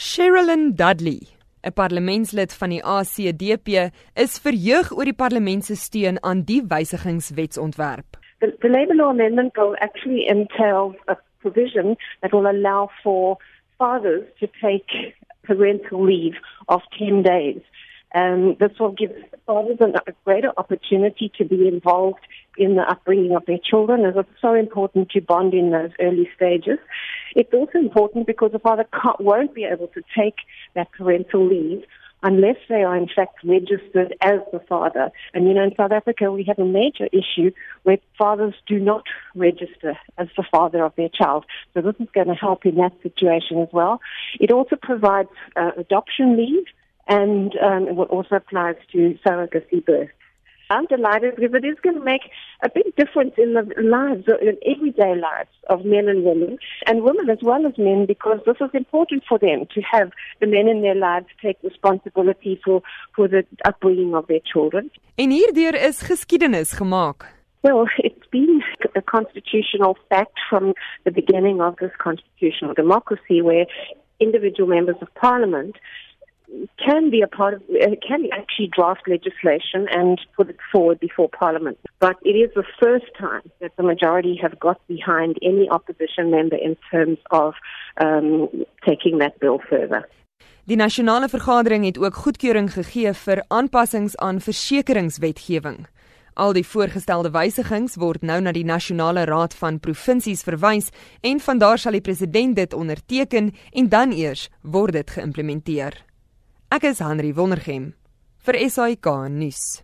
Sherilyn Dudley, 'n parlementslid van die ACDP, is verheug oor die parlement se steun aan die wysigingswetsontwerp. The, the Labour Law Amendment Bill actually entails a provision that will allow for fathers to take parental leave of 10 days. Um, this will give fathers a greater opportunity to be involved in the upbringing of their children, as it's so important to bond in those early stages. It's also important because the father won't be able to take that parental leave unless they are in fact registered as the father. And you know, in South Africa, we have a major issue where fathers do not register as the father of their child. So this is going to help in that situation as well. It also provides uh, adoption leave and um, it also applies to surrogacy birth. I'm delighted because it is going to make a big difference in the lives, in everyday lives of men and women, and women as well as men, because this is important for them to have the men in their lives take responsibility for, for the upbringing of their children. En hierdeur is geskiedenis gemaak. Well, it's been a constitutional fact from the beginning of this constitutional democracy where individual members of parliament can be a part of, uh, can actually draft legislation and put it forward before Parliament. But it is the first time that the majority have got behind any opposition member in terms of um, taking that bill further. Die nasionale vergadering het ook goedkeuring gegee vir aanpassings aan versekeringswetgewing. Al die voorgestelde wysigings word nou na die nasionale raad van provinsies verwys en van daar sal die president dit onderteken en dan eers word dit geïmplementeer. Ek is Henry Wondergem vir SAK nuus.